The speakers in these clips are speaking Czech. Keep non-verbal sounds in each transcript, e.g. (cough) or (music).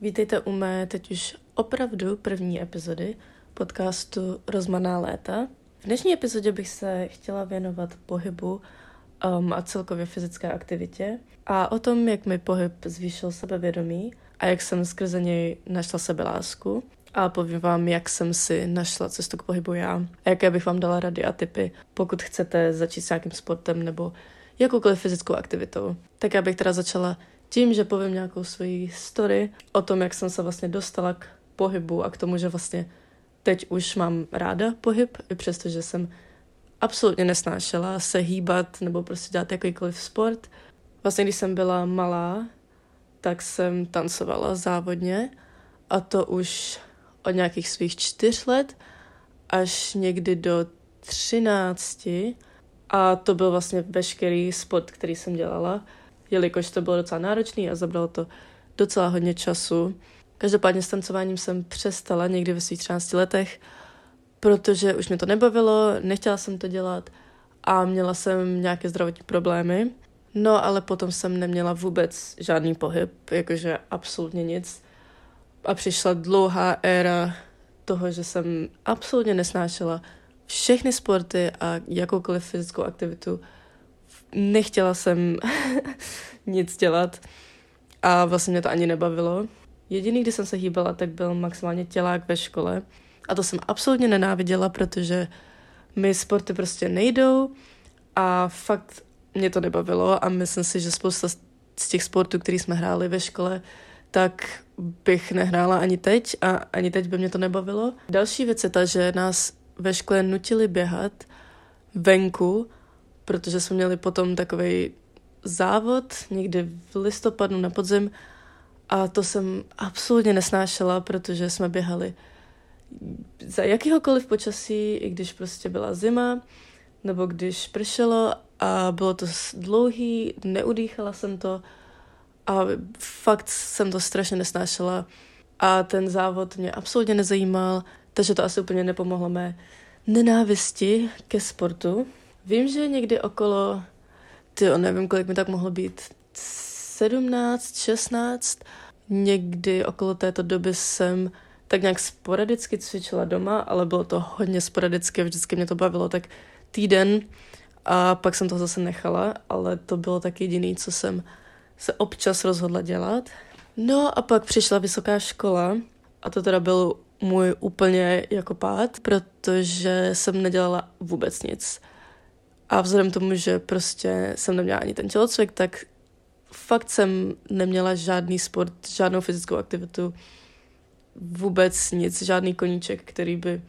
Vítejte u mé teď už opravdu první epizody podcastu Rozmaná léta. V dnešní epizodě bych se chtěla věnovat pohybu um, a celkově fyzické aktivitě a o tom, jak mi pohyb zvýšil sebevědomí a jak jsem skrze něj našla sebelásku a povím vám, jak jsem si našla cestu k pohybu já a jaké bych vám dala rady a tipy, pokud chcete začít s nějakým sportem nebo jakoukoliv fyzickou aktivitou. Tak já bych teda začala tím, že povím nějakou svoji story o tom, jak jsem se vlastně dostala k pohybu a k tomu, že vlastně teď už mám ráda pohyb, i přesto, že jsem absolutně nesnášela se hýbat nebo prostě dělat jakýkoliv sport. Vlastně, když jsem byla malá, tak jsem tancovala závodně a to už od nějakých svých čtyř let až někdy do třinácti a to byl vlastně veškerý sport, který jsem dělala, jelikož to bylo docela náročný a zabralo to docela hodně času. Každopádně s tancováním jsem přestala někdy ve svých 13 letech, protože už mě to nebavilo, nechtěla jsem to dělat a měla jsem nějaké zdravotní problémy. No ale potom jsem neměla vůbec žádný pohyb, jakože absolutně nic. A přišla dlouhá éra toho, že jsem absolutně nesnášela všechny sporty a jakoukoliv fyzickou aktivitu. Nechtěla jsem (laughs) nic dělat a vlastně mě to ani nebavilo. Jediný, kdy jsem se hýbala, tak byl maximálně tělák ve škole a to jsem absolutně nenáviděla, protože mi sporty prostě nejdou a fakt mě to nebavilo a myslím si, že spousta z těch sportů, který jsme hráli ve škole, tak bych nehrála ani teď a ani teď by mě to nebavilo. Další věc je ta, že nás ve škole nutili běhat venku, protože jsme měli potom takový závod někdy v listopadu na podzim a to jsem absolutně nesnášela, protože jsme běhali za jakýhokoliv počasí, i když prostě byla zima, nebo když pršelo a bylo to dlouhý, neudýchala jsem to a fakt jsem to strašně nesnášela a ten závod mě absolutně nezajímal, takže to asi úplně nepomohlo mé nenávisti ke sportu. Vím, že někdy okolo, ty nevím, kolik mi tak mohlo být, 17, 16, někdy okolo této doby jsem tak nějak sporadicky cvičila doma, ale bylo to hodně sporadicky, vždycky mě to bavilo tak týden a pak jsem to zase nechala, ale to bylo tak jediný, co jsem se občas rozhodla dělat. No a pak přišla vysoká škola a to teda byl můj úplně jako pád, protože jsem nedělala vůbec nic. A vzhledem tomu, že prostě jsem neměla ani ten tělocvik, tak fakt jsem neměla žádný sport, žádnou fyzickou aktivitu, vůbec nic, žádný koníček, který by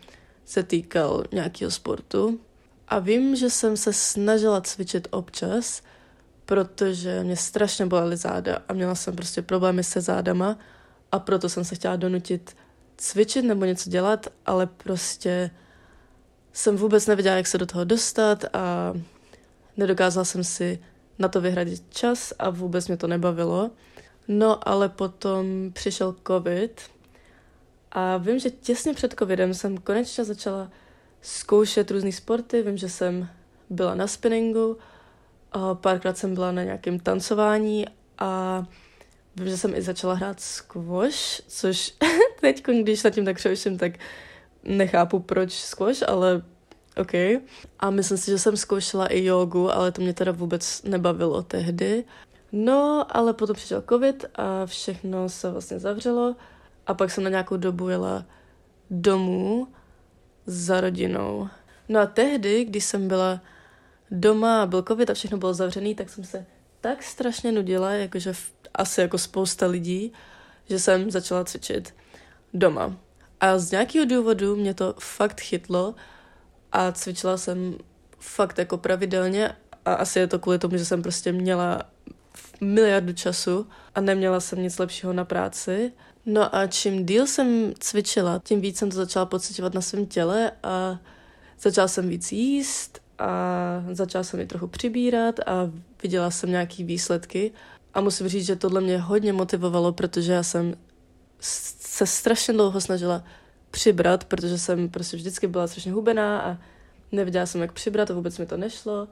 se týkal nějakého sportu. A vím, že jsem se snažila cvičit občas, protože mě strašně bolely záda a měla jsem prostě problémy se zádama a proto jsem se chtěla donutit cvičit nebo něco dělat, ale prostě jsem vůbec nevěděla, jak se do toho dostat a nedokázala jsem si na to vyhradit čas a vůbec mě to nebavilo. No ale potom přišel covid a vím, že těsně před covidem jsem konečně začala zkoušet různé sporty. Vím, že jsem byla na spinningu, a párkrát jsem byla na nějakém tancování a vím, že jsem i začala hrát squash, což (laughs) teď, když nad tím tak přemýšlím, tak nechápu, proč squash, ale OK. A myslím si, že jsem zkoušela i jogu, ale to mě teda vůbec nebavilo tehdy. No, ale potom přišel covid a všechno se vlastně zavřelo a pak jsem na nějakou dobu jela domů za rodinou. No a tehdy, když jsem byla doma a byl covid a všechno bylo zavřený, tak jsem se tak strašně nudila, jakože asi jako spousta lidí, že jsem začala cvičit doma. A z nějakého důvodu mě to fakt chytlo a cvičila jsem fakt jako pravidelně a asi je to kvůli tomu, že jsem prostě měla miliardu času a neměla jsem nic lepšího na práci. No a čím díl jsem cvičila, tím víc jsem to začala pocitovat na svém těle a začala jsem víc jíst a začala jsem mi trochu přibírat a viděla jsem nějaký výsledky. A musím říct, že tohle mě hodně motivovalo, protože já jsem se strašně dlouho snažila přibrat, protože jsem prostě vždycky byla strašně hubená a nevěděla jsem, jak přibrat a vůbec mi to nešlo.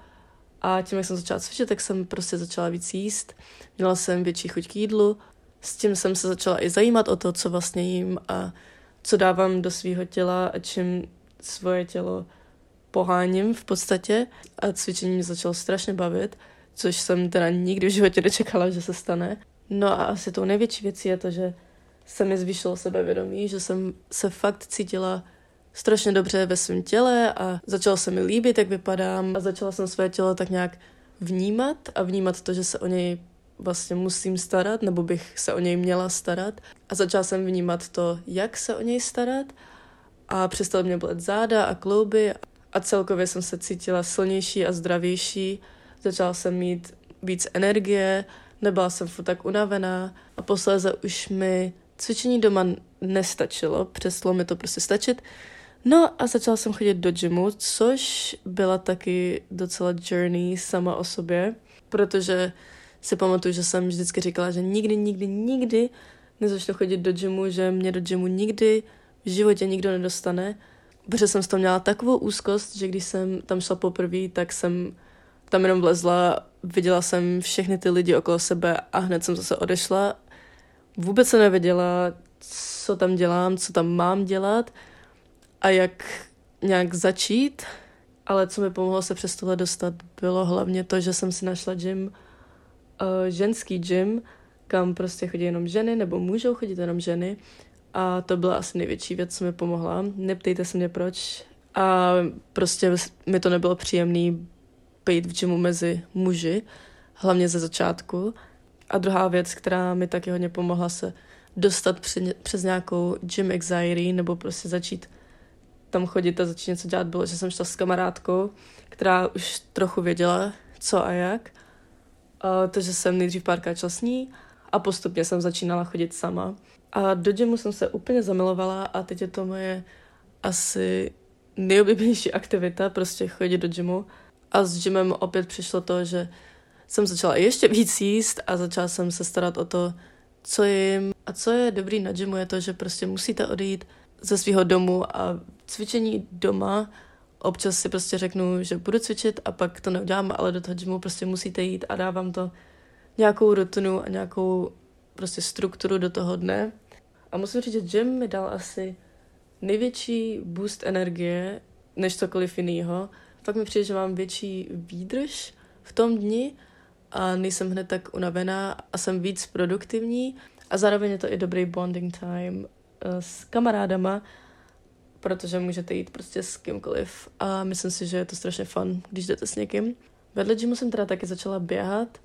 A tím, jak jsem začala cvičit, tak jsem prostě začala víc jíst. Měla jsem větší chuť k jídlu. s tím jsem se začala i zajímat o to, co vlastně jím a co dávám do svého těla a čím svoje tělo poháním v podstatě a cvičení mě začalo strašně bavit, což jsem teda nikdy v životě nečekala, že se stane. No a asi tou největší věcí je to, že se mi zvýšilo sebevědomí, že jsem se fakt cítila strašně dobře ve svém těle a začalo se mi líbit, jak vypadám a začala jsem své tělo tak nějak vnímat a vnímat to, že se o něj vlastně musím starat, nebo bych se o něj měla starat. A začala jsem vnímat to, jak se o něj starat a přestala mě bolet záda a klouby a celkově jsem se cítila silnější a zdravější. Začala jsem mít víc energie, nebyla jsem furt tak unavená a posléze už mi cvičení doma nestačilo, přestalo mi to prostě stačit. No a začala jsem chodit do gymu, což byla taky docela journey sama o sobě, protože si pamatuju, že jsem vždycky říkala, že nikdy, nikdy, nikdy nezačnu chodit do gymu, že mě do gymu nikdy v životě nikdo nedostane, protože jsem z toho měla takovou úzkost, že když jsem tam šla poprvé, tak jsem tam jenom vlezla, viděla jsem všechny ty lidi okolo sebe a hned jsem zase odešla. Vůbec jsem nevěděla, co tam dělám, co tam mám dělat a jak nějak začít, ale co mi pomohlo se přes tohle dostat, bylo hlavně to, že jsem si našla gym, uh, ženský gym, kam prostě chodí jenom ženy, nebo můžou chodit jenom ženy. A to byla asi největší věc, co mi pomohla. Neptejte se mě proč. A prostě mi to nebylo příjemný být v gymu mezi muži, hlavně ze začátku. A druhá věc, která mi taky hodně pomohla se dostat přes nějakou gym anxiety, nebo prostě začít tam chodit a začít něco dělat, bylo, že jsem šla s kamarádkou, která už trochu věděla, co a jak. A takže jsem nejdřív párkrát šla s ní a postupně jsem začínala chodit sama. A do gymu jsem se úplně zamilovala a teď je to moje asi nejoblíbenější aktivita, prostě chodit do gymu. A s gymem opět přišlo to, že jsem začala ještě víc jíst a začala jsem se starat o to, co jim. A co je dobrý na gymu je to, že prostě musíte odejít ze svého domu a cvičení doma občas si prostě řeknu, že budu cvičit a pak to neudělám, ale do toho gymu prostě musíte jít a dávám to nějakou rutinu a nějakou prostě strukturu do toho dne. A musím říct, že gym mi dal asi největší boost energie než cokoliv jiného. Fakt mi přijde, že mám větší výdrž v tom dni a nejsem hned tak unavená a jsem víc produktivní a zároveň je to i dobrý bonding time uh, s kamarádama, protože můžete jít prostě s kýmkoliv a myslím si, že je to strašně fun, když jdete s někým. Vedle gymu jsem teda taky začala běhat,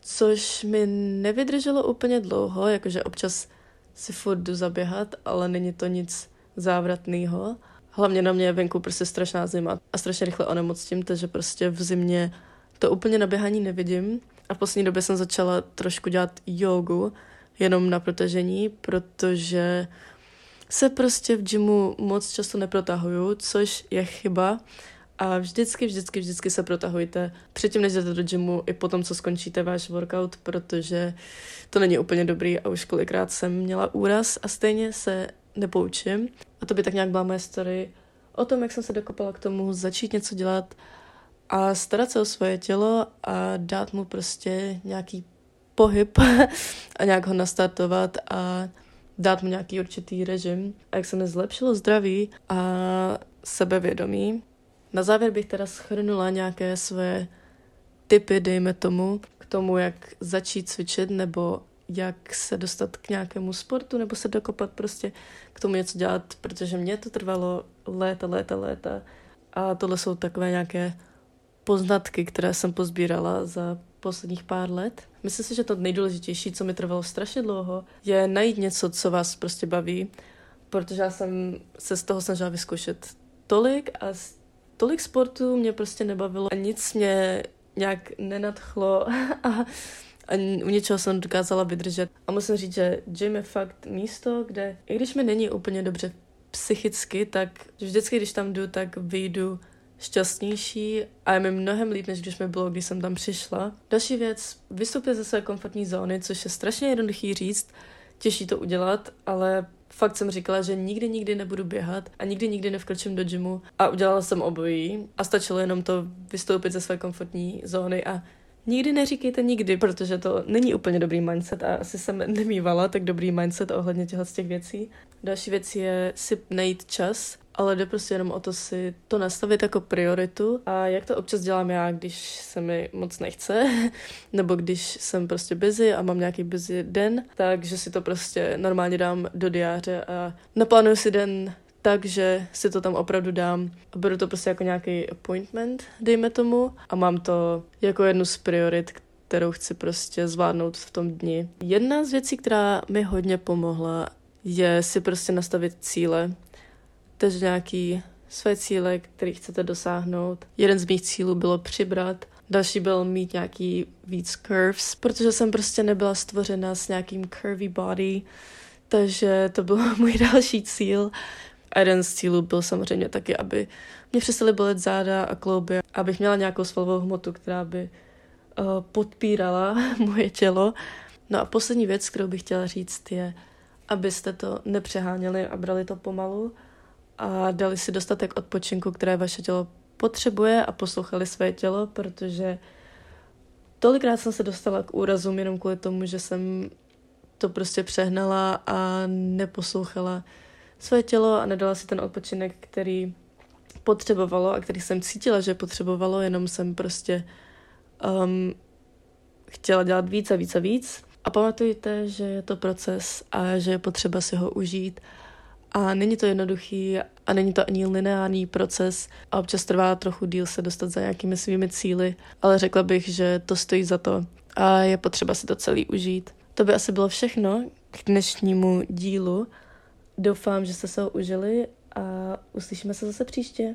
což mi nevydrželo úplně dlouho, jakože občas si furt jdu zaběhat, ale není to nic závratného. Hlavně na mě je venku prostě strašná zima a strašně rychle onemocním, takže prostě v zimě to úplně na běhání nevidím. A v poslední době jsem začala trošku dělat jogu, jenom na protažení, protože se prostě v gymu moc často neprotahuju, což je chyba. A vždycky, vždycky, vždycky se protahujte předtím, než jdete do gymu i potom, co skončíte váš workout, protože to není úplně dobrý a už kolikrát jsem měla úraz a stejně se nepoučím. A to by tak nějak byla moje story o tom, jak jsem se dokopala k tomu začít něco dělat a starat se o svoje tělo a dát mu prostě nějaký pohyb (laughs) a nějak ho nastartovat a dát mu nějaký určitý režim. A jak se mi zlepšilo zdraví a sebevědomí. Na závěr bych teda schrnula nějaké své typy, dejme tomu, k tomu, jak začít cvičit nebo jak se dostat k nějakému sportu nebo se dokopat prostě k tomu něco dělat, protože mě to trvalo léta, léta, léta a tohle jsou takové nějaké poznatky, které jsem pozbírala za posledních pár let. Myslím si, že to nejdůležitější, co mi trvalo strašně dlouho, je najít něco, co vás prostě baví, protože já jsem se z toho snažila vyzkoušet tolik a tolik sportů mě prostě nebavilo a nic mě nějak nenadchlo (laughs) a, a u něčeho jsem dokázala vydržet. A musím říct, že gym je fakt místo, kde i když mi není úplně dobře psychicky, tak vždycky, když tam jdu, tak vyjdu šťastnější a je mi mnohem líp, než když mi bylo, když jsem tam přišla. Další věc, vystoupit ze své komfortní zóny, což je strašně jednoduchý říct, těžší to udělat, ale fakt jsem říkala, že nikdy, nikdy nebudu běhat a nikdy, nikdy nevkročím do gymu a udělala jsem obojí a stačilo jenom to vystoupit ze své komfortní zóny a Nikdy neříkejte nikdy, protože to není úplně dobrý mindset a asi jsem nemývala tak dobrý mindset ohledně těchto těch věcí. Další věc je si najít čas, ale jde prostě jenom o to si to nastavit jako prioritu a jak to občas dělám já, když se mi moc nechce, (laughs) nebo když jsem prostě busy a mám nějaký busy den, takže si to prostě normálně dám do diáře a naplánuju si den tak, že si to tam opravdu dám beru to prostě jako nějaký appointment, dejme tomu, a mám to jako jednu z priorit, kterou chci prostě zvládnout v tom dni. Jedna z věcí, která mi hodně pomohla, je si prostě nastavit cíle. Takže nějaký své cíle, které chcete dosáhnout. Jeden z mých cílů bylo přibrat, další byl mít nějaký víc curves, protože jsem prostě nebyla stvořena s nějakým curvy body, takže to byl (laughs) můj další cíl. A jeden z cílů byl samozřejmě taky, aby mě přestaly bolet záda a klouby, abych měla nějakou svalovou hmotu, která by uh, podpírala (laughs) moje tělo. No a poslední věc, kterou bych chtěla říct, je, abyste to nepřeháněli a brali to pomalu a dali si dostatek odpočinku, které vaše tělo potřebuje a poslouchali své tělo, protože tolikrát jsem se dostala k úrazům jenom kvůli tomu, že jsem to prostě přehnala a neposlouchala své tělo a nedala si ten odpočinek, který potřebovalo a který jsem cítila, že potřebovalo, jenom jsem prostě um, chtěla dělat víc a víc a víc. A pamatujte, že je to proces a že je potřeba si ho užít. A není to jednoduchý a není to ani lineární proces a občas trvá trochu díl se dostat za nějakými svými cíly, ale řekla bych, že to stojí za to a je potřeba si to celý užít. To by asi bylo všechno k dnešnímu dílu. Doufám, že jste se ho užili a uslyšíme se zase příště.